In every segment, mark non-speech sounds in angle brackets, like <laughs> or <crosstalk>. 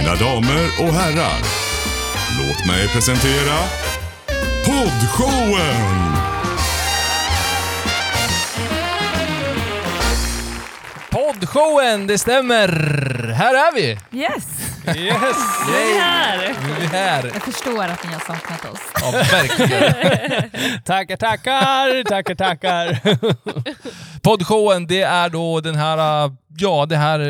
Mina damer och herrar, låt mig presentera Poddshowen! Poddshowen, det stämmer! Här är vi! Yes! Yes! Vi är här! Vi är här! Jag förstår att ni har saknat oss. Ja, verkligen. Tackar, tackar, tackar, tackar. Poddshowen, det är då den här, ja det här,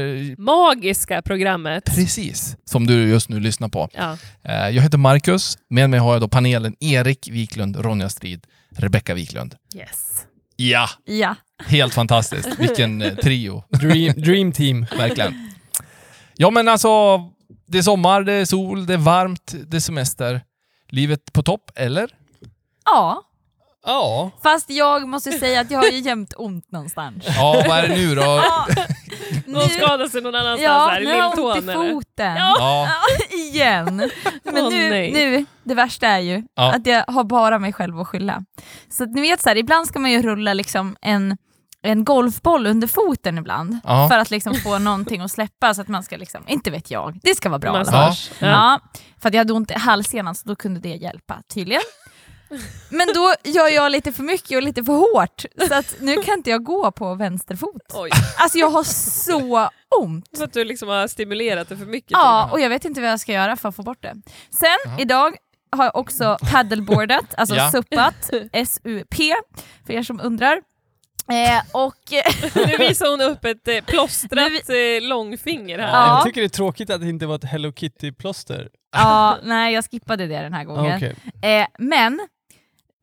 Magiska programmet. precis, som du just nu lyssnar på. Ja. Eh, Jag heter Marcus, med mig har jag då panelen Erik Wiklund, Ronja Strid, Rebecka Wiklund. Yes. Ja, Ja. helt fantastiskt. Vilken eh, trio. Dream, dream team. Verkligen. Ja men alltså, det är sommar, det är sol, det är varmt, det är semester. Livet på topp, eller? Ja, Ja. fast jag måste säga att jag har ju jämt ont någonstans. Ja, vad är det nu då? <laughs> Ja, Någon skadar sig någon annanstans ja här i nu har jag ont lilltån i eller? foten. Ja, <laughs> Igen. Men Åh, nu, nej. nu, det värsta är ju Ja. att jag har bara mig själv att skylla. Så att ni vet så här, ibland ska man ju rulla liksom en, en golfboll under foten ibland. Ja. För att liksom få någonting att släppa så att man ska liksom, inte vet jag, det ska vara bra. Massage. Ja. Ja. för att jag hade ont i halssenan så då kunde det hjälpa tydligen. <laughs> Men då gör jag lite för mycket och lite för hårt så att nu kan inte jag gå på vänster fot. Oj, Alltså jag har så ont. för att du liksom har stimulerat det för mycket. Ja, och jag vet inte vad jag ska göra för att få bort det. Sen idag har jag också paddleboardat, alltså Ja. suppat, S-U-P, för er som undrar. Eh, och <laughs> Nu visar hon upp ett eh, plåstrat Nu eh, långfinger här. Ja. Jag tycker det är tråkigt att det inte var ett Hello Kitty-plåster. ja, nej jag skippade det den här gången. Okej. Eh, men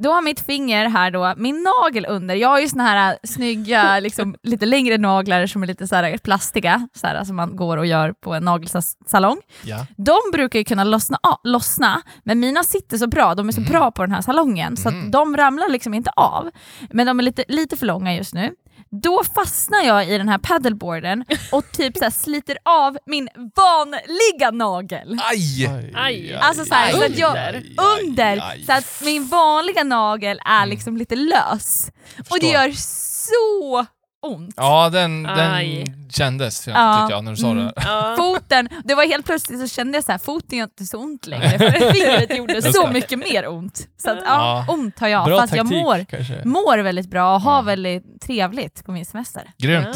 då har mitt finger här då, min nagel under, jag har ju såna här äh, snygga, liksom, <laughs> lite längre naglar som är lite så här plastiga, så här, som man går och gör på en nagelsalong. ja. De brukar ju kunna lossna, ah, lossna, men mina sitter så bra, de är så bra på den här salongen, så att de ramlar liksom inte av. Men de är lite, lite för långa just nu. Då fastnar jag i den här paddleboarden och typ så här sliter av min vanliga nagel. Aj! Aj. Alltså så, här, så att jag, Under. under, så att min vanliga nagel är liksom lite lös. Och det Mm. Förstår. gör så ont. Ja, den, den kändes, ja, tyckte jag, när du sa Mm. det. Ja. Foten, det var helt plötsligt så kände jag så här, foten gör inte så ont längre, för <laughs> fingret gjorde så mycket mer ont. Så att, Ja. ja, ont har jag, Bra fast jag taktik mår, kanske. mår väldigt bra och har väldigt trevligt på min semester. Grymt.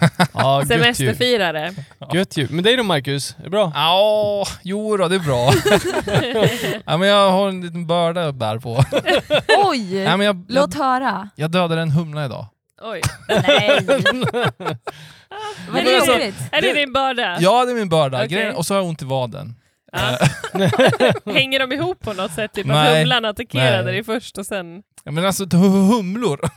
Ja. <laughs> Ja. Semesterfirare. Gött ju. Men dig då Marcus? Är det bra? Ja, jo då, det är bra. <laughs> ja, men jag har en liten börda att bära på. Oj! Ja, men jag, Låt jag, höra. jag dödade en humla idag. Oj. Nej! Vad Men alltså, roligt. Är det din börda? Ja, det är min börda. Okej. Grejen, och så har jag ont i vaden. Ja. <laughs> Hänger de ihop på något sätt? Typ att Nej. humlan attackerade Nej. dig först och sen... Ja, men alltså hu- humlor. <laughs> <laughs>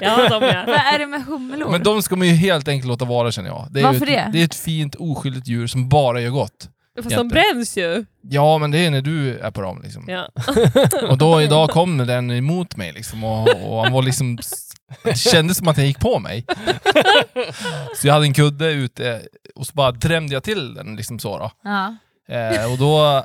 Ja, de ja. Vad är det med humlor? men de ska man ju helt enkelt låta vara känner jag. Det är Varför ju ett, det? Det är ett fint oskyldigt djur som bara gör gott. Fast Jätte. de bränns ju. Ja, men det är när du är på dem liksom. Ja. <laughs> Och då idag kom den emot mig liksom och, och han var liksom... Det kändes som att han gick på mig. <laughs> Så jag hade en kudde ute och så bara drämde jag till den liksom så då. Ja. Eh, och då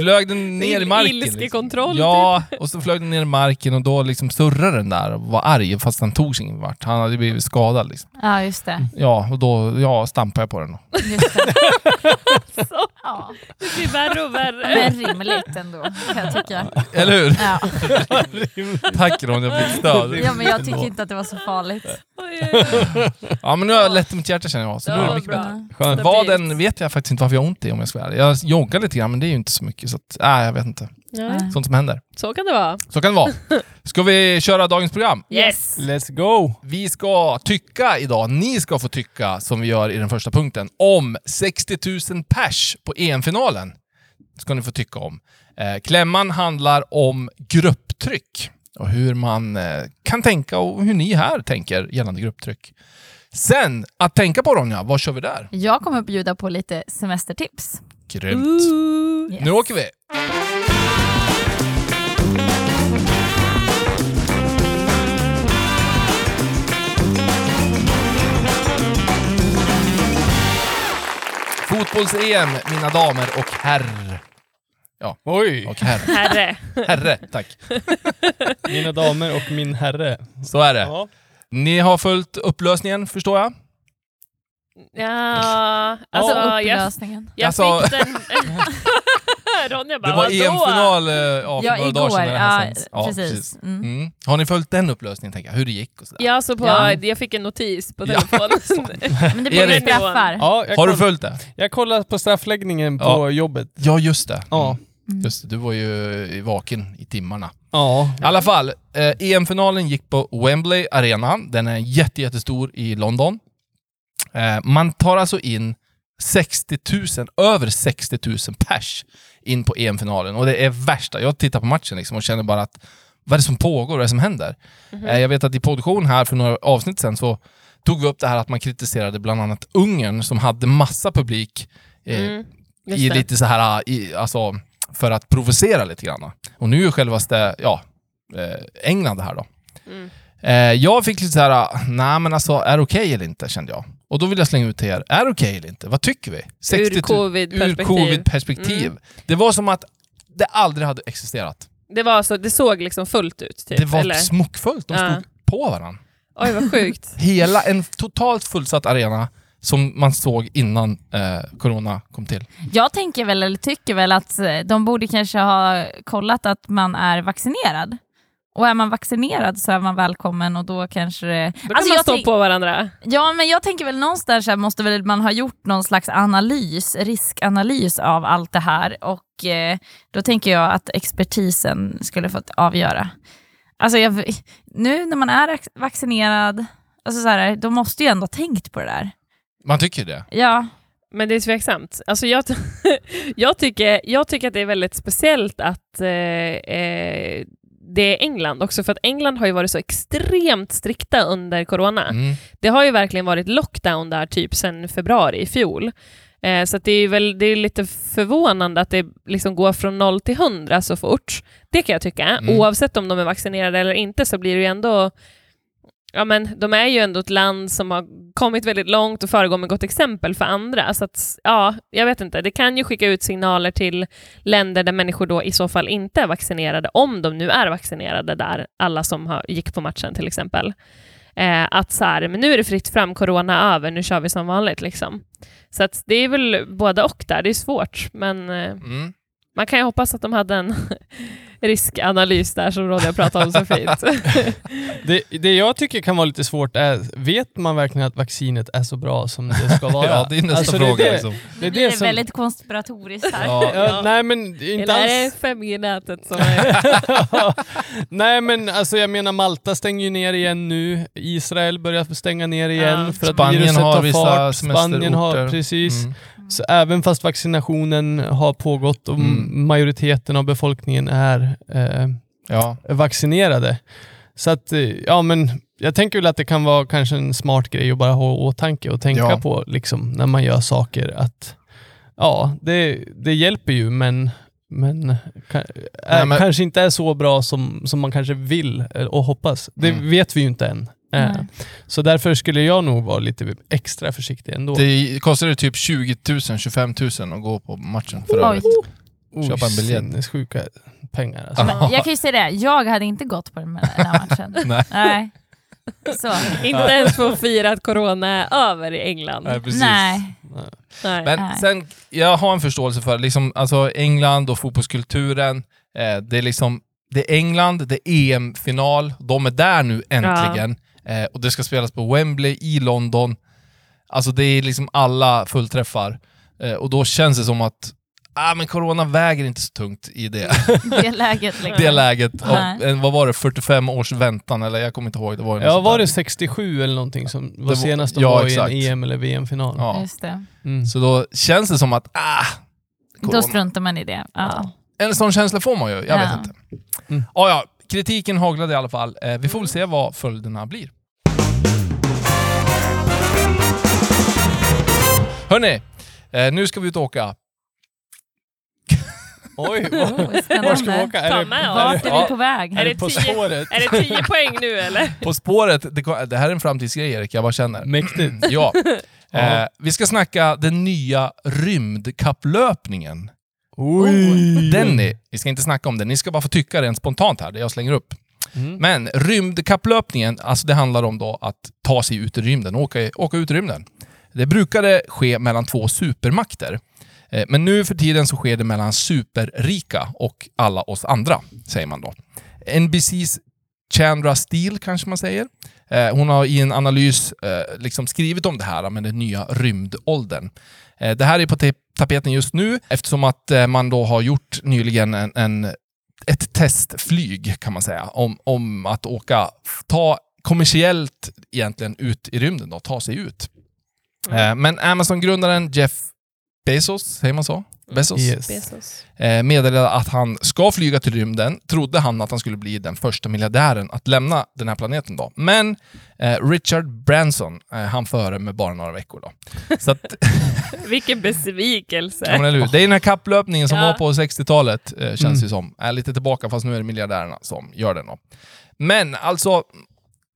flög den ner i marken. Liksom. Ilskekontroll, Ja, och så flög den ner i marken och då liksom surrade den där och var arg fast han tog sig ingen vart. Han hade blivit skadad liksom. ja, just det. Ja, och då ja, stampade jag på den. Just det. <laughs> Ja. det blir värre och värre. Men rimligt ändå, kan jag tycka. Eller hur? Ja. <laughs> Tack Ronja för ditt stöd. ja, men jag tycker inte att det var så farligt. Ja, men nu har jag lätt om mitt hjärta känner jag. Så nu är det mycket bra. bättre. Skönt. Vaden vet jag faktiskt inte varför jag har ont i om jag ska vara. Jag joggar lite grann men det är ju inte så mycket så att, nej jag vet inte. Ja, Sånt som händer. så kan det vara. Så kan det vara. <laughs> Ska vi köra dagens program? Yes! Let's go! Vi ska tycka idag, ni ska få tycka som vi gör i den första punkten, om 60 000 pers på EM-finalen. ska ni få tycka om. Eh, klämman handlar om grupptryck och hur man eh, kan tänka och hur ni här tänker gällande grupptryck. Sen, att tänka på Ronja, vad kör vi där? Jag kommer bjuda på lite semestertips. Grymt. Ooh. Yes. Nu åker vi! Fotbolls-EM, mina damer och herr. Oj! Och herr. Herre. Herre, tack. Mina damer och min herre. Så är det. Ja. Ni har följt upplösningen, förstår jag? Ja, alltså jag, upplösningen. jag Alltså- fick den... <laughs> Ronja bara, Det var? EM-final eh, ja, för Ja, några dagar sedan när det här Ja, sänds. precis. Mm. Mm. Har ni följt den upplösningen, tänker jag? Hur det gick och sådär? Ja, så på, Ja. jag fick en notis på Ja. telefonen. <laughs> Men det blir Erik. straffar. Ja, jag, Har du koll, följt det? jag kollar på straffläggningen på Ja. jobbet. Ja, just det. Ja. Mm. Just det, du var ju vaken i timmarna. Ja. I alla fall, eh, EM-finalen gick på Wembley Arena. Den är jätte, jättestor i London. Eh, man tar alltså in 60 000, över 60 000 pers in på EM-finalen. Och det är värsta. Jag tittar på matchen liksom och känner bara att vad är det som pågår? Vad är det som händer? Eh, jag vet att i produktion här för några avsnitt sedan så tog vi upp det här att man kritiserade bland annat Ungern som hade massa publik eh, Mm, i lite så här, i, alltså, för att provocera lite grann. Och nu är självaste, ja, eh, England här då. Mm. Eh, jag fick lite så här, nej men alltså, är det okej eller inte, kände jag. Och då vill jag slänga ut till er, är det okej eller inte? Vad tycker vi? 60 Ur 000 covid-perspektiv. Covid-perspektiv. Mm. Det var som att det aldrig hade existerat. Det, var så, det såg liksom fullt ut, typ, det var eller? smockfullt, de Ja. stod på varandra. Oj, vad sjukt. <laughs> Hela en totalt fullsatt arena som man såg innan eh, corona kom till. Jag tänker väl, eller tycker väl att eh, de borde kanske ha kollat att man är vaccinerad. Och är man vaccinerad så är man välkommen och då kanske det... Då kan Alltså, man jag stå på varandra. Ja, men jag tänker väl någonstans här måste väl man ha gjort någon slags analys, riskanalys av allt det här och eh, då tänker jag att expertisen skulle fått avgöra. Alltså jag, nu när man är vac- vaccinerad, alltså så här, då måste ju ändå ha tänkt på det där. Man tycker det. Ja, Men det är tveksamt. Alltså jag, <laughs> jag, tycker, jag tycker att det är väldigt speciellt att eh, eh, det är England också, för att England har ju varit så extremt strikta under corona. Mm. Det har ju verkligen varit lockdown där typ sedan februari i fjol. Eh, så att det är väl det är lite förvånande att det liksom går från noll till hundra så fort. Det kan jag tycka. Mm. Oavsett om de är vaccinerade eller inte så blir det ju ändå... Ja, men de är ju ändå ett land som har kommit väldigt långt och föregår med gott exempel för andra. Så att, ja, jag vet inte. Det kan ju skicka ut signaler till länder där människor då i så fall inte är vaccinerade, om de nu är vaccinerade där, alla som har, gick på matchen till exempel. Eh, att så här, men nu är det fritt fram, corona över, nu kör vi som vanligt. Liksom. Så att det är väl både och där, det är svårt, men eh, Mm. man kan ju hoppas att de hade en riskanalys där som Ronja pratade om så <laughs> fint. Det, det jag tycker kan vara lite svårt är, vet man verkligen att vaccinet är så bra som det ska vara? <laughs> Ja, det är nästa Alltså, fråga. Det, liksom. det är det det som... väldigt konspiratoriskt här. Ja. Ja, nej men det är inte Eller är det alls... familjenätet som <laughs> är... nej men alltså jag menar Malta stänger ju ner igen nu, Israel börjar stänga ner igen Ja. för att Spanien viruset har tar vissa fart. Spanien har, precis. Mm. Så även fast vaccinationen har pågått och Mm. majoriteten av befolkningen är eh, Ja. vaccinerade. Så att, eh, ja men jag tänker väl att det kan vara kanske en smart grej att bara ha i åtanke och tänka Ja. på liksom när man gör saker att ja, det, det hjälper ju men, men, är, Nej, men- kanske inte är så bra som, som man kanske vill eh, och hoppas. Det Mm. vet vi ju inte än. Eh, Nej. Så därför skulle jag nog vara lite extra försiktig ändå. Det kostar det typ 20 000, 25 000 att gå på matchen för övrigt. Oj, köpa en biljett. sinnessjuka pengar alltså. Men jag kan ju säga det, jag hade inte gått på den här matchen. <laughs> Nej. Nej. Så. <laughs> Inte ens få fira att corona är över i England. Nej, precis. Nej. Nej. Men Nej. sen, jag har en förståelse för liksom, alltså England och fotbollskulturen. Eh, det är liksom, det är England, det är EM-final, de är där nu äntligen. Eh, och det ska spelas på Wembley i London. Alltså det är liksom alla fullträffar. Eh, och då känns det som att ah, men corona väger inte så tungt i det, <laughs> Det läget liksom. det läget. Nej. Av, en, vad var det, 45 års väntan? Eller jag kommer inte ihåg. Det var Ja, var det 67 eller någonting som var var- senast de ja, var exakt. i en EM eller VM-final? Ja. Just det. Mm. Så då känns det som att, ah, Då struntar man i det. Ja. En sån känsla får man ju, jag Ja. vet inte. Mm. Ja, ja, kritiken haglade i alla fall. Eh, vi får väl se vad följderna blir. Hörni, eh, nu ska vi ut och åka. Oj, Oh, var, var ska vi åka? Är Ta det, med Vart är vi på väg? är det På tio- spåret? Är det 10 <laughs> poäng nu eller? På spåret, det, det här är en framtidsgrej Erik, jag bara känner. Mäktigt. Ja. <laughs> Ja. Eh, vi ska snacka den nya rymdkapplöpningen. Oj! Den ni, vi ska inte snacka om den, ni ska bara få tycka rent spontant här, det jag slänger upp. Mm. Men rymdkapplöpningen, alltså det handlar om då att ta sig ut i rymden, åka, åka ut i rymden. Det brukade ske mellan två supermakter. Eh, Men nu för tiden så sker det mellan superrika och alla oss andra, säger man då. NBCs Chandra Steele kanske man säger. Eh, Hon har i en analys eh, liksom skrivit om det här med den nya rymdåldern. Det här är på te- tapeten just nu eftersom att man då har gjort nyligen en, en, ett testflyg kan man säga om, om att åka, ta kommersiellt egentligen ut i rymden då, ta sig ut. Eh, Men Amazon-grundaren Jeff Bezos, säger man så? Bezos? Yes. Bezos. eh, meddelade att han ska flyga till rymden, trodde han att han skulle bli den första miljardären att lämna den här planeten. Då. Men eh, Richard Branson, eh, han före med bara några veckor. Då. <laughs> Så att, <laughs> Vilken besvikelse. ja? Det är den här kapplöpningen som Ja. var på 60-talet, eh, känns Mm. det som. Är lite tillbaka, fast nu är det miljardärerna som gör den. Då. Men alltså,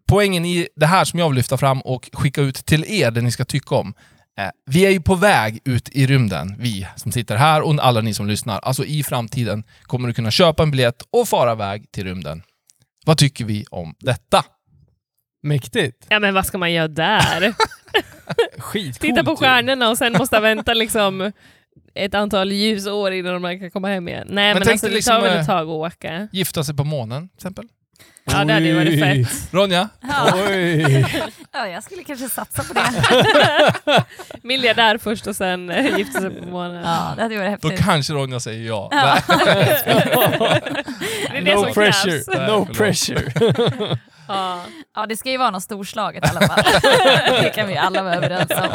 poängen i det här som jag vill lyfta fram och skicka ut till er, det ni ska tycka om. Eh, vi är ju på väg ut i rymden, vi som sitter här och alla ni som lyssnar. Alltså i framtiden kommer du kunna köpa en biljett och fara iväg till rymden. Vad tycker vi om detta? Mäktigt. Ja men vad ska man göra där? <laughs> Skitcoolt. Titta på stjärnorna och sen måste vänta liksom ett antal ljusår innan man kan komma hem igen. Nej men, tänk alltså det liksom, tar väl eh, ett tag att åka. Gifta sig på månen, till exempel. Ja det hade ju varit fett. Ronja? Ja. Oj. <laughs> ja, jag skulle kanske satsa på det. <laughs> Miljardär först och sen eh, gifta sig på månen. Ja, det hade varit Då häftigt. kanske Ronja säger ja. Ja. <laughs> Det är det No som pressure. krävs. Nej, No förlåt. pressure. Ja. Ja, det ska ju vara något storslaget i alla fall. det kan vi alla vara överens om.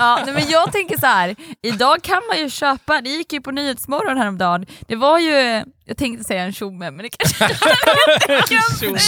Ja, nej, men jag tänker så här. idag kan man ju köpa, det gick ju på Nyhetsmorgon häromdagen, det var ju, jag tänkte säga en tjomme, men det kanske Tjomme.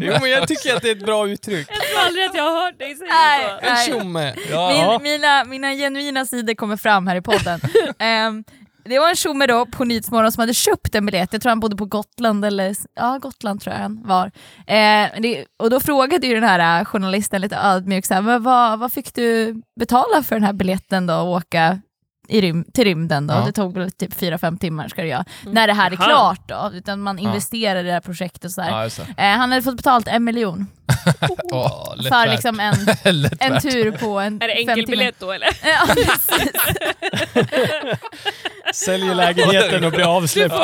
Jo men jag tycker att det är ett bra uttryck. Jag tror aldrig att jag har hört dig säga Nej. så. En tjomme. Ja. Min, mina, mina genuina sidor kommer fram här i podden. <laughs> Ehm, det var en tjomme då på Nyhetsmorgon som hade köpt en biljett, jag tror han bodde på Gotland, eller ja Gotland tror jag han var. Eh, det, och då frågade ju den här eh, journalisten lite ödmjukt, så här, "Men vad, vad fick du betala för den här biljetten då, att åka i rym till rymden då? Ja. Det tog väl typ 4-5 timmar ska det göra. Mm. När det här är Jaha. klart då, utan man Ja. investerar i det här projektet och så här. Ja. Eh, han hade fått betalt en miljon <laughs> Ja, lätt för liksom en, <laughs> en tur på en Är det enkelbiljett då eller? <laughs> Ja. Säljer lägenheten och blir avsläppt.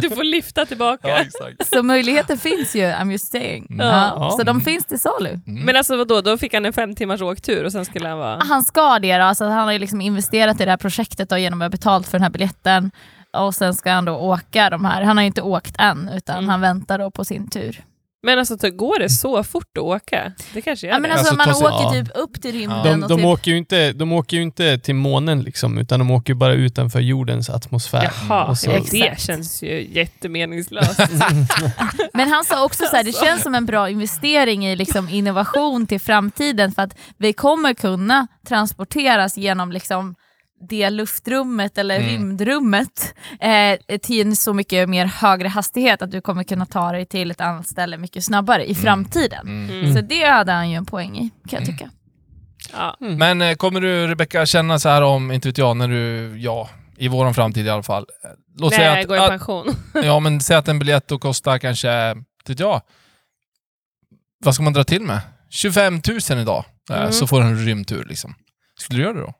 Du får lyfta tillbaka. Ja, exakt. Så möjligheten finns ju, I'm just saying. Mm. Ja, Ja. Så de finns till salu. Mm. Men alltså vadå, då fick han en fem timmars åktur och sen skulle han vara... Han ska det då, alltså han har ju liksom investerat i det här projektet då, genom att ha betalt för den här biljetten. Och sen ska han då åka de här, han har ju inte åkt än utan Mm. han väntar då på sin tur. Men alltså så går det så fort att åka? Det kanske gör Ja, men det. alltså, Alltså, man sig- åker ja. typ upp till rymden De, och de, typ... åker ju inte, de åker ju inte till månen liksom, utan de åker ju bara utanför jordens atmosfär. Jaha, Och så- ja, det känns ju jättemeningslöst. <laughs> Men han sa också så här, det Alltså. känns som en bra investering i liksom innovation till framtiden för att vi kommer kunna transporteras genom liksom det luftrummet eller Mm. rymdrummet eh, till en så mycket mer högre hastighet att du kommer kunna ta dig till ett annat ställe mycket snabbare i framtiden. Mm. Mm. Så det hade han ju en poäng i, kan jag Mm. tycka. Ja. Men eh, kommer du Rebecka känna så här om, inte vet jag, när du, ja, i våran framtid i alla fall. eh, Låt Nej, säga jag att, går i att, pension. <laughs> ja men säg att en biljett då kostar kanske, inte vet jag, vad ska man dra till med? 25 000 idag, eh, Mm. så får du en rymdtur liksom. Skulle du göra det då?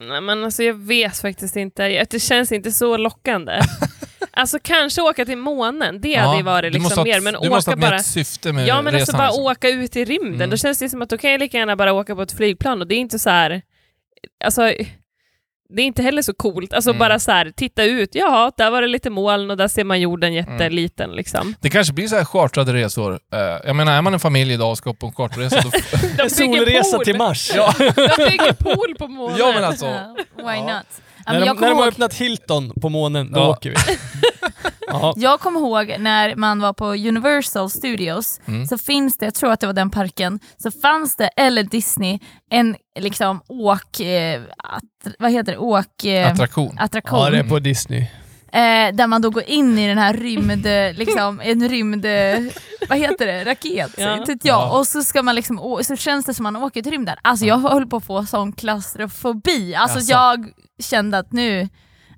Nej, men alltså jag vet faktiskt inte. Det känns inte så lockande. <laughs> alltså kanske åka till månen, det hade ju varit liksom mer, ett- men du måste åka ett bara... mer syfte med Ja men alltså resan. bara liksom. åka ut i rymden, Mm. då känns det som att då kan jag lika gärna bara åka på ett flygplan och det är inte så här. Alltså det är inte heller så coolt. Alltså Mm. bara så här, titta ut, jaha, där var det lite moln och där ser man jorden jätteliten liksom. Det kanske blir så här chartrade resor. Eh, jag menar, är man en familj idag och ska på en charterresa, då... <laughs> <laughs> De solresa pool. till Mars. ja, De bygger pool på månen. ja, men alltså. Why Ja. not? Ja, När de, när kommer de har ihåg- öppnat Hilton på månen, då Ja. åker vi. <laughs> Ja. Jag kommer ihåg när man var på Universal Studios, Mm. så finns det, jag tror att det var den parken, så fanns det, eller Disney, en liksom åk... Eh, att, vad heter det? Åk... Eh, attraktion. attraktion. ja, det är på Disney. Eh, där man då går in i den här rymd, liksom, en rymd, vad heter det, raket, Ja. vet jag. Ja. Och så ska man liksom, så känns det som man åker till rymden. Alltså jag höll på att få sån klaustrofobi, alltså Jaså? jag kände att nu,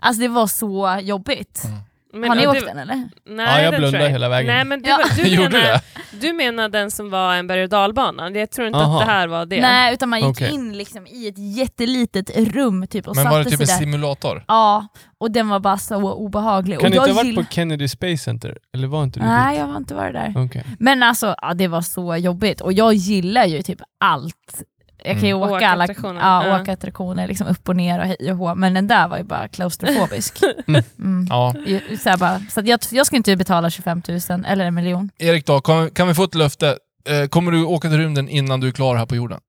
alltså det var så jobbigt. Mm. Men, Har ni åkt det- den eller? Nej, Ja, jag blundade tror hela vägen. Nej, men du, Ja. du, <laughs> Gjorde menar, det? du menar den som var en berg och dalbana? Jag tror inte Aha. att det här var det. Nej, utan man gick Okej. in liksom i ett jättelitet rum typ och Men satte var det typ sig en där. simulator? Ja, och den var bara så obehaglig. Kan du jag inte ha varit gill- på Kennedy Space Center? Eller var inte du Nej, dit? jag har inte varit där. Okej. Men alltså, ja, det var så jobbigt. Och jag gillar ju typ allt. Jag kan ju Mm. åka, Åka alla attraktioner. ja, Ja. åka attraktioner liksom upp och ner och hej och hå. Men den där var ju bara klaustrofobisk. <laughs> Mm. Mm. Ja. Så, bara, så att jag, jag ska inte betala 25 000 eller en miljon. Erik då, kan, kan vi få ett löfte? Eh, kommer du åka till rymden innan du är klar här på jorden?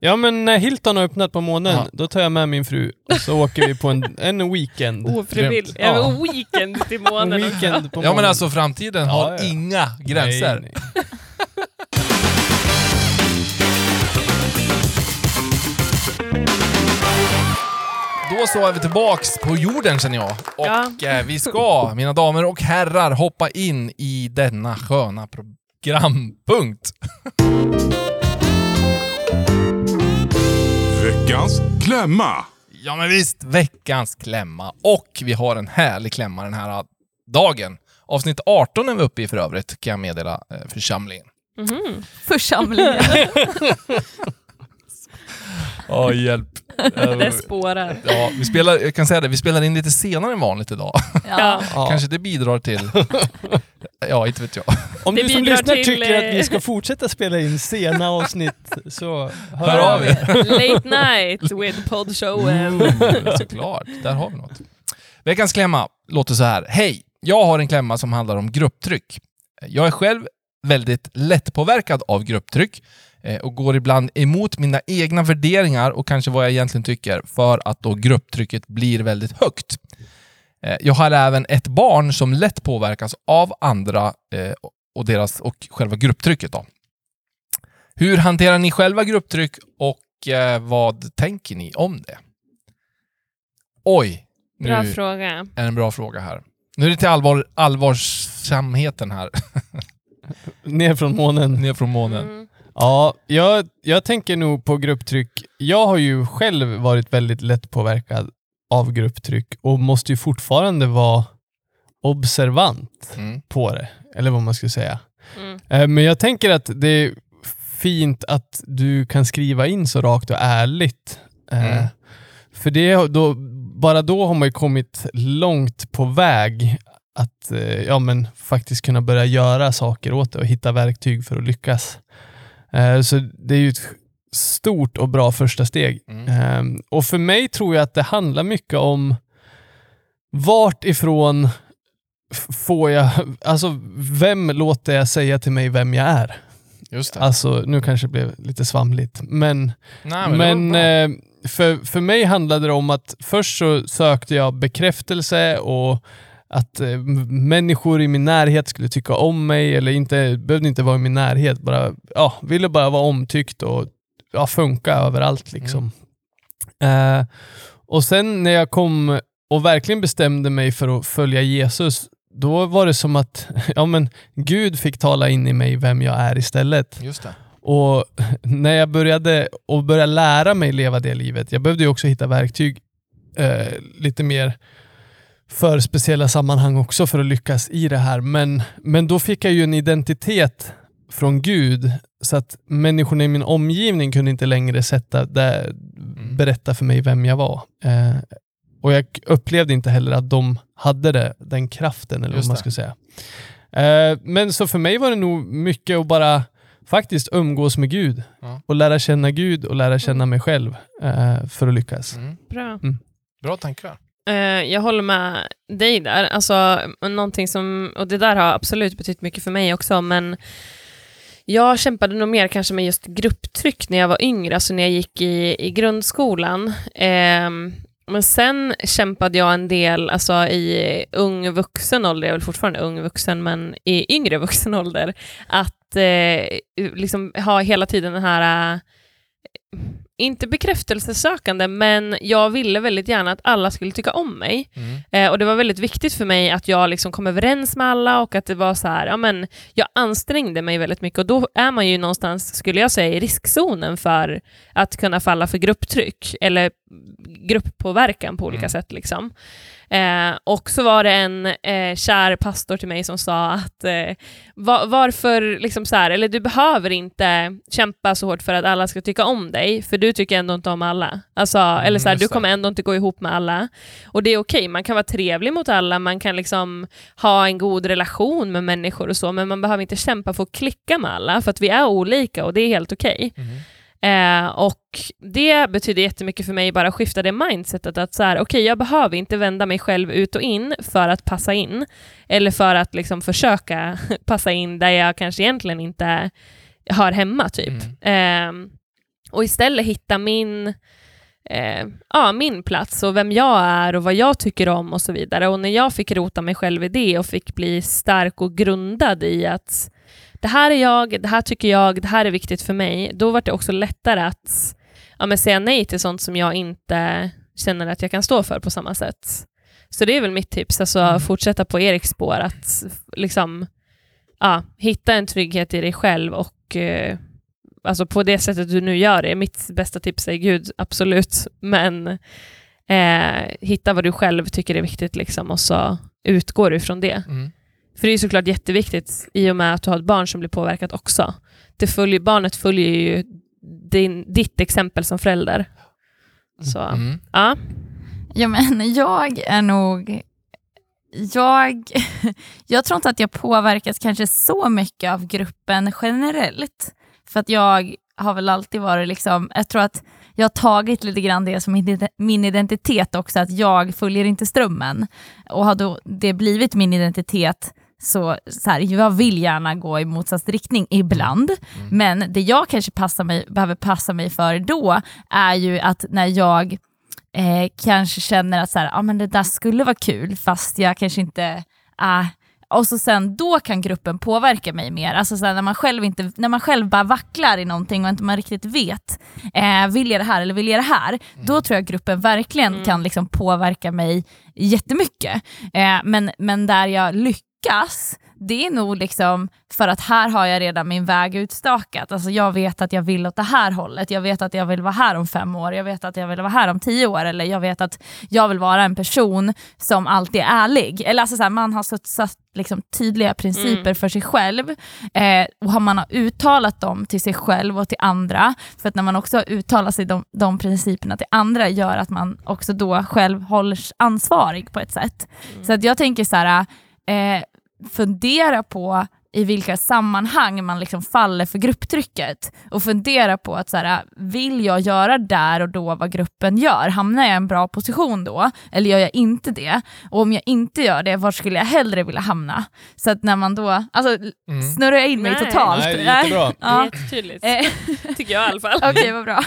Ja men när Hilton har öppnat på månen, Ja. då tar jag med min fru och så åker vi på en, en weekend. <laughs> Ofrivilligt. Ja. Ja. weekend till En månen weekend på Ja men månen. alltså framtiden har inga gränser. Nej, nej. Då så är vi tillbaks på jorden känner jag. Och Ja. eh, vi ska, mina damer och herrar, hoppa in i denna sköna programpunkt. Veckans klämma. Ja men visst, veckans klämma. Och vi har en härlig klämma den här dagen. Avsnitt 18 är vi uppe i för övrigt, kan jag meddela eh, församlingen. Mhm. Församlingen. <laughs> Ja, hjälp. Det spårar. Ja, vi spelar, jag kan säga det, vi spelar in lite senare än vanligt idag. ja. Ja. <laughs> Kanske det bidrar till... <laughs> Ja, inte vet jag. Om Det du som lyssnar till, tycker att vi eh, ska fortsätta spela in sena avsnitt, så hör, Hör av er. <laughs> Late night with poddshowen. Mm, såklart, där har vi något. Veckans klämma låter så här. Hej! Jag har en klämma som handlar om grupptryck. Jag är själv väldigt lättpåverkad av grupptryck eh, och går ibland emot mina egna värderingar och kanske vad jag egentligen tycker för att då grupptrycket blir väldigt högt. Eh, Jag har även ett barn som lätt påverkas av andra eh, och deras och själva grupptrycket. Då. Hur hanterar ni själva grupptryck och vad tänker ni om det? Oj, nu Bra fråga. är en bra fråga här. Nu är det till allvar, allvarsamheten här, <laughs> ner från månen. ner från månen. Mm. Ja, jag, jag tänker nog på grupptryck. Jag har ju själv varit väldigt lätt påverkad av grupptryck och måste ju fortfarande vara observant Mm. på det, eller vad man ska säga. Mm. Eh, Men jag tänker att det är fint att du kan skriva in så rakt och ärligt. Eh, Mm. För det, då, bara då har man ju kommit långt på väg att eh, ja, men faktiskt kunna börja göra saker åt det och hitta verktyg för att lyckas. Eh, Så det är ju ett stort och bra första steg. Mm. Ehm, Och för mig tror jag att det handlar mycket om vart ifrån får jag, alltså vem låter jag säga till mig vem jag är? Just det. Alltså nu kanske det blev lite svamligt, men, Nej, men, men, eh, för, för mig handlade det om att först så sökte jag bekräftelse och att eh, människor i min närhet skulle tycka om mig eller inte, behövde inte vara i min närhet, bara, ja, ville bara vara omtyckt och ja, funka överallt liksom. Eh, och sen när jag kom och verkligen bestämde mig för att följa Jesus, då var det som att <laughs> ja, men Gud fick tala in i mig vem jag är istället. Just det. Och <laughs> när jag började och började lära mig leva det livet, jag behövde ju också hitta verktyg eh, lite mer för speciella sammanhang också för att lyckas i det här. Men, men då fick jag ju en identitet från Gud så att människorna i min omgivning kunde inte längre sätta där, berätta för mig vem jag var. Eh, och jag upplevde inte heller att de hade det, den kraften eller Just vad man ska säga. Eh, men så för mig var det nog mycket att bara faktiskt umgås med Gud Ja. och lära känna Gud och lära känna mig själv eh, för att lyckas. Mm. Bra. Bra tankar. Eh, jag håller med dig där. Alltså, någonting som, och det där har absolut betytt mycket för mig också, men jag kämpade nog mer kanske med just grupptryck när jag var yngre, alltså när jag gick i, i grundskolan. Eh, men sen kämpade jag en del alltså, i ung vuxen ålder, jag är väl fortfarande ung vuxen, men i yngre vuxen ålder, att eh, liksom ha hela tiden den här eh, inte bekräftelsesökande, men jag ville väldigt gärna att alla skulle tycka om mig. Mm. Eh, och det var väldigt viktigt för mig att jag liksom kom överens med alla och att det var så här, ja men jag ansträngde mig väldigt mycket och då är man ju någonstans, skulle jag säga, i riskzonen för att kunna falla för grupptryck eller grupppåverkan på olika Mm. sätt. Liksom. Eh, och så var det en eh, kär pastor till mig som sa att eh, va- varför, liksom så här, eller du behöver inte kämpa så hårt för att alla ska tycka om dig, för du tycker ändå inte om alla. Alltså, eller så här, du kommer ändå inte gå ihop med alla. Och det är okej, man kan vara trevlig mot alla, man kan liksom ha en god relation med människor och så, men man behöver inte kämpa för att klicka med alla, för att vi är olika och det är helt okej. Eh, och det betyder jättemycket för mig, bara skifta det mindsetet, att så här, okej, jag behöver inte vända mig själv ut och in för att passa in, eller för att liksom försöka <laughs> passa in där jag kanske egentligen inte hör hemma, typ. Eh, och istället hitta min, eh, ja, min plats och vem jag är och vad jag tycker om och så vidare. Och när jag fick rota mig själv i det och fick bli stark och grundad i att det här är jag, det här tycker jag, det här är viktigt för mig, då var det också lättare att ja, men säga nej till sånt som jag inte känner att jag kan stå för på samma sätt. Så det är väl mitt tips, alltså fortsätta på Eriks spår, att liksom ja, hitta en trygghet i dig själv och eh, alltså på det sättet du nu gör det. Mitt bästa tips är Gud, absolut, <laughs> men eh, hitta vad du själv tycker är viktigt liksom, och så utgår du ifrån det. Mm. För det är såklart jätteviktigt i och med att du har ett barn som blir påverkat också. Det följer, barnet följer ju din, ditt exempel som förälder. Så, Mm. ja. Ja, men jag är nog... Jag, <laughs> jag tror inte att jag påverkas kanske så mycket av gruppen generellt. För att jag har väl alltid varit liksom, jag tror att jag har tagit lite grann det som min identitet också, att jag följer inte strömmen. Och har då det blivit min identitet så, så här, jag vill gärna gå i motsatt riktning ibland, men det jag kanske passar mig, behöver passa mig för då är ju att när jag eh, kanske känner att så här, ah, men det där skulle vara kul fast jag kanske inte är och så sen då kan gruppen påverka mig mer. Alltså så när, man själv inte, när man själv bara vacklar i någonting och inte man riktigt vet, eh, vill jag det här eller vill jag det här? Då tror jag gruppen verkligen kan liksom påverka mig jättemycket. Eh, men, men där jag lyckas, det är nog liksom för att här har jag redan min väg utstakat. Alltså jag vet att jag vill åt det här hållet, jag vet att jag vill vara här om fem år, jag vet att jag vill vara här om tio år, eller jag vet att jag vill vara en person som alltid är ärlig. Eller alltså så här, man har satt, satt liksom tydliga principer för sig själv eh, och har man har uttalat dem till sig själv och till andra, för att när man också uttalar sig de, de principerna till andra gör att man också då själv hålls ansvarig på ett sätt. Så att jag tänker så här, eh, fundera på i vilka sammanhang man liksom faller för grupptrycket och fundera på att så här, vill jag göra där och då vad gruppen gör? Hamnar jag i en bra position då? Eller gör jag inte det? Och om jag inte gör det, var skulle jag hellre vilja hamna? Så att när man då, alltså snurrar jag in mig Nej. totalt? Nej, det är jättebra. <laughs> Ja. jättetydligt, Eh, <laughs> tycker jag i alla fall. <laughs> Okej, vad bra.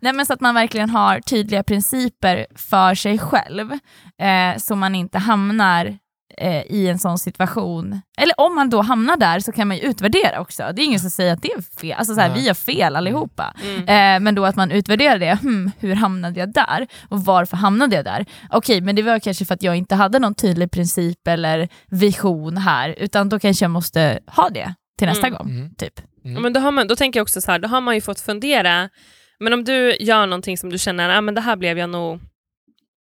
Nej, men så att man verkligen har tydliga principer för sig själv, eh, så man inte hamnar eh, i en sån situation. Eller om man då hamnar där så kan man ju utvärdera också. Det är ingen som säger att det är fel. Alltså, så här, vi har fel allihopa. Mm. Eh, men då att man utvärderar det. Hmm, hur hamnade jag där? Och varför hamnade jag där? Okej, men det var kanske för att jag inte hade någon tydlig princip eller vision här, utan då kanske jag måste ha det till nästa Mm. gång. Mm. Typ. Ja, men då, har man, då tänker jag också så här, då har man ju fått fundera, men om du gör någonting som du känner, ah, men det här blev jag nog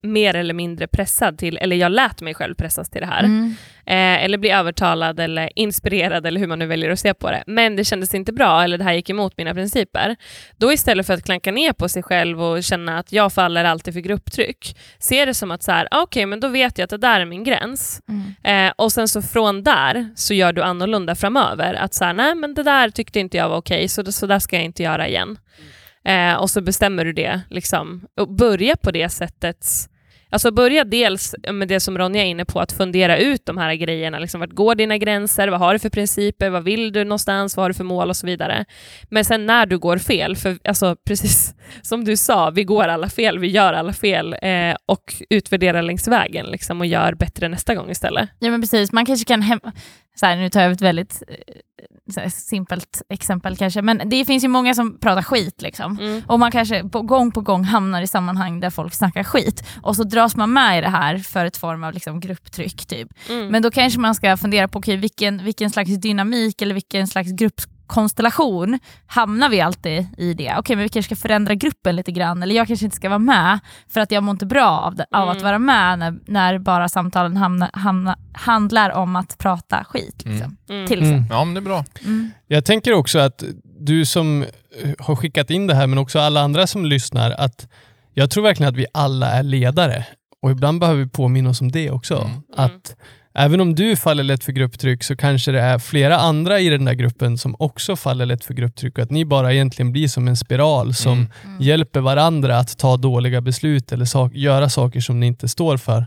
mer eller mindre pressad till, eller jag lät mig själv pressas till det här, Mm. eh, eller bli övertalad eller inspirerad eller hur man nu väljer att se på det, men det kändes inte bra eller det här gick emot mina principer, då istället för att klanka ner på sig själv och känna att jag faller alltid för grupptryck, se det som att så här, ah, okej, men då vet jag att det där är min gräns, Mm. Eh, och sen så från där så gör du annorlunda framöver. Att så här, nej men det där tyckte inte jag var okej, så, det, så där ska jag inte göra igen. Eh, och så bestämmer du det, liksom. Och börja på det sättet. Alltså börja dels med det som Ronja är inne på, att fundera ut de här grejerna. Liksom, vart går dina gränser? Vad har du för principer? Vad vill du någonstans? Vad har du för mål? Och så vidare. Men sen när du går fel, för alltså, <laughs> precis som du sa, vi går alla fel, vi gör alla fel eh, och utvärderar längs vägen liksom, och gör bättre nästa gång istället. Ja men precis, man kanske kan hem... Så här, nu tar jag ett väldigt eh, här, simpelt exempel kanske, men det finns ju många som pratar skit liksom. Mm. Och man kanske på, gång på gång hamnar i sammanhang där folk snackar skit och så dras man med i det här för ett form av liksom, grupptryck. Typ. Mm. Men då kanske man ska fundera på okay, vilken, vilken slags dynamik eller vilken slags konstellation hamnar vi alltid i det. Okej, men vi kanske ska förändra gruppen lite grann, eller jag kanske inte ska vara med för att jag mår inte bra av, det, av att Mm. vara med när, när bara samtalen hamna, hamna, handlar om att prata skit. Liksom. Mm. Till Mm. Ja, men det är bra. Mm. Jag tänker också att du som eh, har skickat in det här, men också alla andra som lyssnar, att jag tror verkligen att vi alla är ledare. Och ibland behöver vi påminna oss om det också. Mm. Att även om du faller lätt för grupptryck så kanske det är flera andra i den där gruppen som också faller lätt för grupptryck och att ni bara egentligen blir som en spiral som Mm. hjälper varandra att ta dåliga beslut eller sak- göra saker som ni inte står för.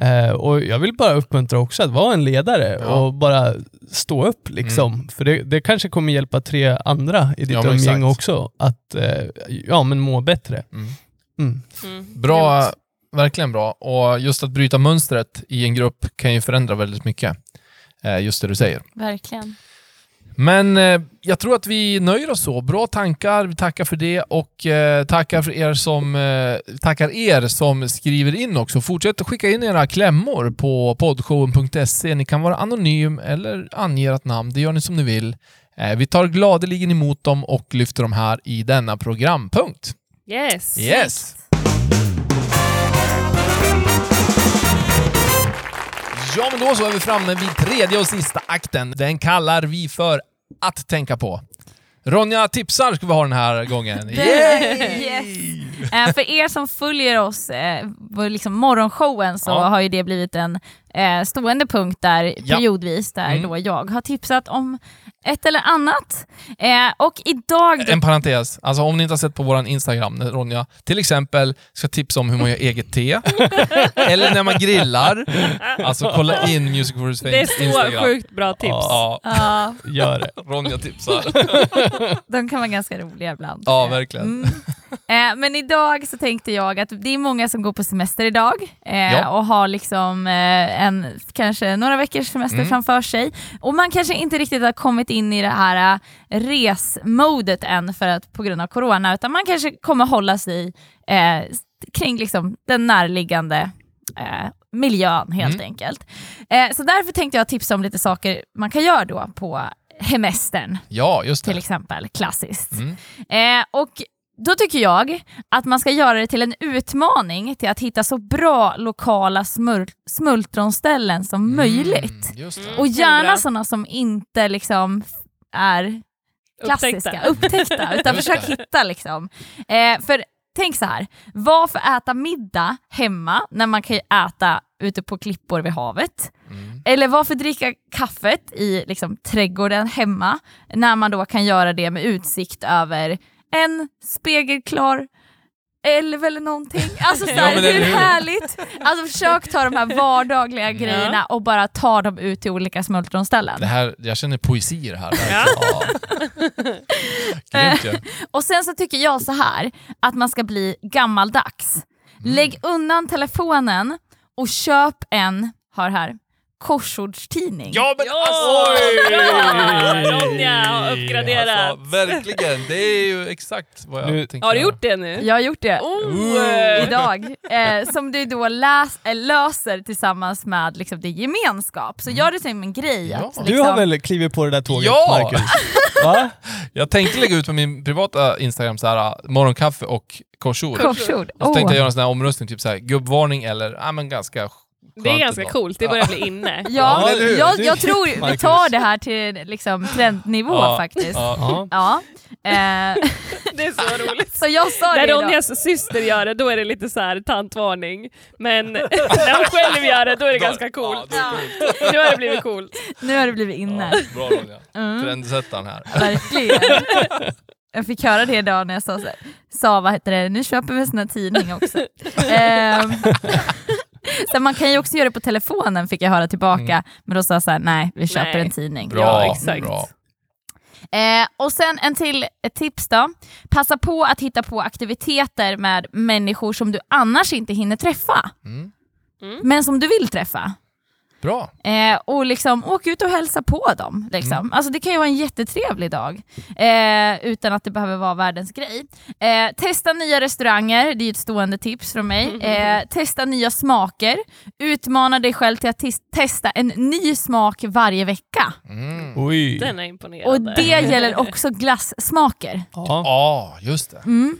Eh, och Jag vill bara uppmuntra också att vara en ledare Ja. och bara stå upp. liksom. För det, det kanske kommer hjälpa tre andra i ditt Ja, umgänge också att eh, ja, men må bättre. Mm. Mm. Mm. Bra. Verkligen bra. Och just att bryta mönstret i en grupp kan ju förändra väldigt mycket. Eh, Just det du säger. Verkligen. Men eh, jag tror att vi nöjer oss så. Bra tankar, vi tackar för det och eh, tackar, för er som, eh, tackar er som skriver in också. Fortsätt att skicka in era klämmor på poddshowen.se. Ni kan vara anonym eller ange ert namn. Det gör ni som ni vill. Vi tar gladeligen emot dem och lyfter dem här i denna programpunkt. Yes. Yes! Ja, men då så är vi framme vid tredje och sista akten. Den kallar vi för Att tänka på. Ronja tipsar ska vi ha den här gången. Yes. <laughs> Eh, för er som följer oss, eh, vår liksom morgonshowen, så Ja. har ju det blivit en eh, stående punkt där Ja. periodvis, där Mm. då jag har tipsat om ett eller annat. Eh, och idag... En parentes, alltså om ni inte har sett på vår Instagram när Ronja till exempel ska tipsa om hur man gör eget te, <laughs> eller när man grillar. Alltså kolla in Music for His Det är så Instagram. sjukt bra tips. Ja, Ja, Gör det. Ronja tipsar. de kan vara ganska roliga ibland. Ja, verkligen. Mm. Eh, men idag så tänkte jag att det är många som går på semester idag eh, Ja. och har liksom eh, en, kanske några veckors semester Mm. framför sig. Och man kanske inte riktigt har kommit in i det här eh, resmodet än för att, på grund av corona, utan man kanske kommer hålla sig eh, kring liksom den närliggande miljön helt Mm. enkelt. Så därför tänkte jag tipsa om lite saker man kan göra då på hemestern Ja, just till det. exempel, klassiskt. Mm. Eh, och då tycker jag att man ska göra det till en utmaning till att hitta så bra lokala smul smultronställen som möjligt. Mm, just det. Mm. Och gärna sådana som inte liksom är klassiska, Upptäckta. upptäckta, <laughs> utan försök hitta liksom. Eh, för tänk så här, varför äta middag hemma när man kan äta ute på klippor vid havet? Mm. Eller varför dricka kaffet i liksom, trädgården hemma när man då kan göra det med utsikt över en spegelklar älv eller någonting. Alltså <laughs> så Ja, hur härligt? Alltså försök ta de här vardagliga <laughs> grejerna och bara ta dem ut till olika smultronställen. Det här, jag känner poesi i det här. Ja. Ja. Grymt. <laughs> Och sen så tycker jag så här att man ska bli gammaldags. Mm. Lägg undan telefonen och köp en, hör här, korsordstidning. Ja, men Ja! alltså! <laughs> Ronja har uppgraderat. Alltså, verkligen, det är ju exakt vad jag Nu- tänkte. Har du gjort det nu? Jag har gjort det. Oh. idag, eh, som du då läs, eh, löser tillsammans med liksom, det gemenskap. Så gör det som en grej. Ja. Att, Du Du liksom, har väl klivit på det där tåget, Ja! Marcus? <laughs> Va? Jag tänkte lägga ut på min privata Instagram så här, morgonkaffe och korsord. korsord. Och så tänkte jag Åh. göra en sån här omröstning, typ så här, gubbvarning eller, ja men ganska Det är ganska coolt, det börjar bli inne. <laughs> Ja, jag, jag tror vi tar det här till liksom, trendnivå Ja. faktiskt. Ja. Eh, <laughs> Det är så roligt. <laughs> så jag sa det När idag. Ronjas syster gör det, då är det lite så här tantvarning. Men när hon själv gör det, då är det ganska coolt. Ja, det är coolt. Nu har det blivit coolt. Nu har det blivit inne. Ja, bra Ronja. Mm. Trendsättaren här. Verkligen. Jag fick höra det idag när jag sa, så här, sa vad heter det, nu köper vi en sån här tidning också. Ehm, så man kan ju också göra det på telefonen fick jag höra tillbaka, Mm. men då sa jag så här, nej vi köper Nej. en tidning. Bra, Ja, exakt. bra. Eh, och sen en till ett tips då. Passa på att hitta på aktiviteter med människor som du annars inte hinner träffa, Mm. men som du vill träffa. Bra. Eh, och liksom åk ut och hälsa på dem. Liksom. Alltså, det kan ju vara en jättetrevlig dag eh, utan att det behöver vara världens grej. Eh, testa nya restauranger, det är ett stående tips från mig. <laughs> Eh, testa nya smaker. Utmana dig själv till att tes- testa en ny smak varje vecka. Mm. Oj. Den är imponerande. Och det gäller <laughs> också glassmaker. Ja, Ja, just det. Mm.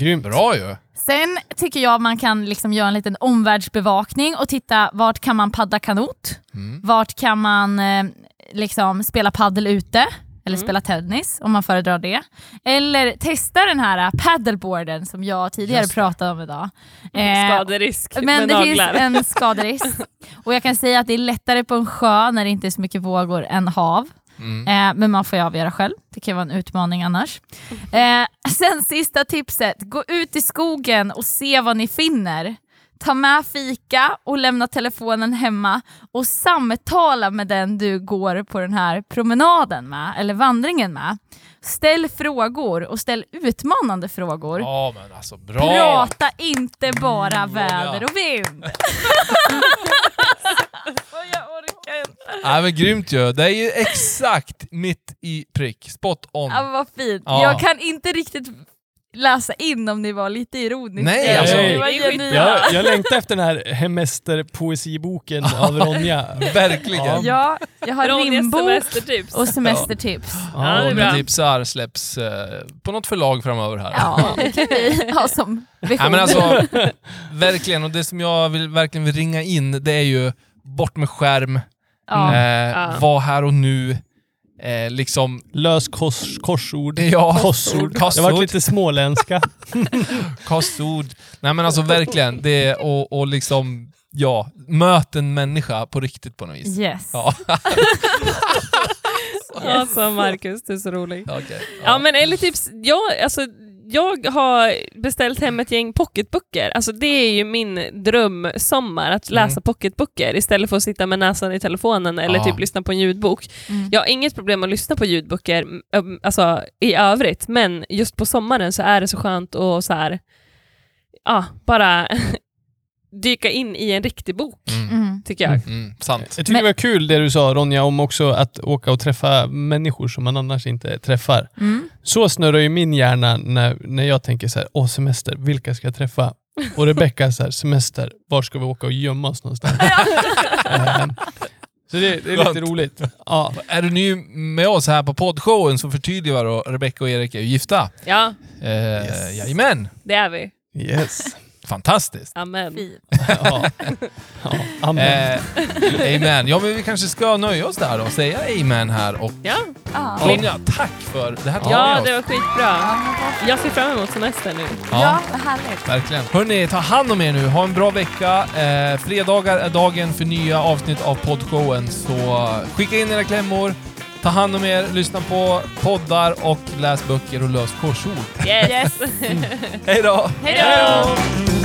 Grymt. Bra ju. Sen tycker jag man kan liksom göra en liten omvärldsbevakning och titta vart kan man paddla kanot? Mm. Vart kan man eh, liksom spela paddel ute? Eller Mm. spela tennis om man föredrar det. Eller testa den här eh, paddleboarden som jag tidigare pratade om idag. Eh, Skaderisk men med det naglar. finns en skaderisk. <laughs> och jag kan säga att det är lättare på en sjö när det inte är så mycket vågor än hav. Mm. Eh, men man får ju avgöra själv. Det kan vara en utmaning annars. Eh, <laughs> sen sista tipset. Gå ut i skogen och se vad ni finner. Ta med fika och lämna telefonen hemma och samtala med den du går på den här promenaden med, eller vandringen med. Ställ frågor och ställ utmanande frågor. Ja, men alltså bra. Prata inte bara Mm, väder och vind. <laughs> Inte. Ja, men grymt ju. Det är ju exakt mitt i prick. Spot on. Ja, men vad fint. Ja. Jag kan inte riktigt läsa in om ni var lite ironiska. Nej, alltså, det var. Jag, jag längtar efter den här Hemester-poesiboken <laughs> av Ronja. Verkligen. Ja. Ja, jag har Ronjas rimbok semestertips. och semestertips. Ja, och bra. tipsar släpps eh, på något förlag framöver här. Ja, det kan vi ha som vision. Nej, men alltså, <laughs> verkligen. Och det som jag vill, verkligen vill ringa in, det är ju bort med skärm, ja. eh, Ja. var här och nu. Eh, liksom, Lös kors, korsord. ja, Kossord. Kossord. Det varit lite småländska. <laughs> kostord. Nej men alltså verkligen, det och, och liksom, ja, möt en människa på riktigt på något vis. Yes. Ja, <laughs> Alltså Marcus, du är så rolig. okej. Ja men eller tips, jag, alltså, jag har beställt hem ett gäng pocketböcker. Alltså det är ju min drömsommar, att läsa Mm. pocketböcker istället för att sitta med näsan i telefonen eller Ja. typ lyssna på en ljudbok. Mm. Jag har inget problem att lyssna på ljudböcker alltså, i övrigt, men just på sommaren så är det så skönt att så här, ja, bara <laughs> dyka in i en riktig bok, Mm. Mm. tycker jag. Mm, sant. Jag tycker Men- det var kul det du sa Ronja om också att åka och träffa människor som man annars inte träffar. Mm. Så snurrar ju min hjärna när, när jag tänker så här, åh semester, vilka ska jag träffa? Och Rebecca så här, semester, var ska vi åka och gömma oss någonstans? <laughs> Ehm, så det, det är lite Skönt. roligt. Ja. Är du ny med oss här på poddshowen så förtydligar då Rebecca och Erik är gifta. Ja, Eh, Yes. Jajamän! det är vi. Yes. Fantastiskt! Amen. Ja. <laughs> Ja. Amen. Eh, amen. Ja men vi kanske ska nöja oss där och säga amen här och Ja, Ja. Ronja, tack för det här tog ja det var skitbra. Jag ser fram emot semester nu. Ja, vad härligt. Verkligen. Hörni, ta hand om er nu. Ha en bra vecka. Eh, fredagar är dagen för nya avsnitt av poddshowen, så skicka in era klämmor. Ta hand om er, lyssna på poddar och läs böcker och lös korsord. Yes! Yes. <laughs> Hej då! Hej då!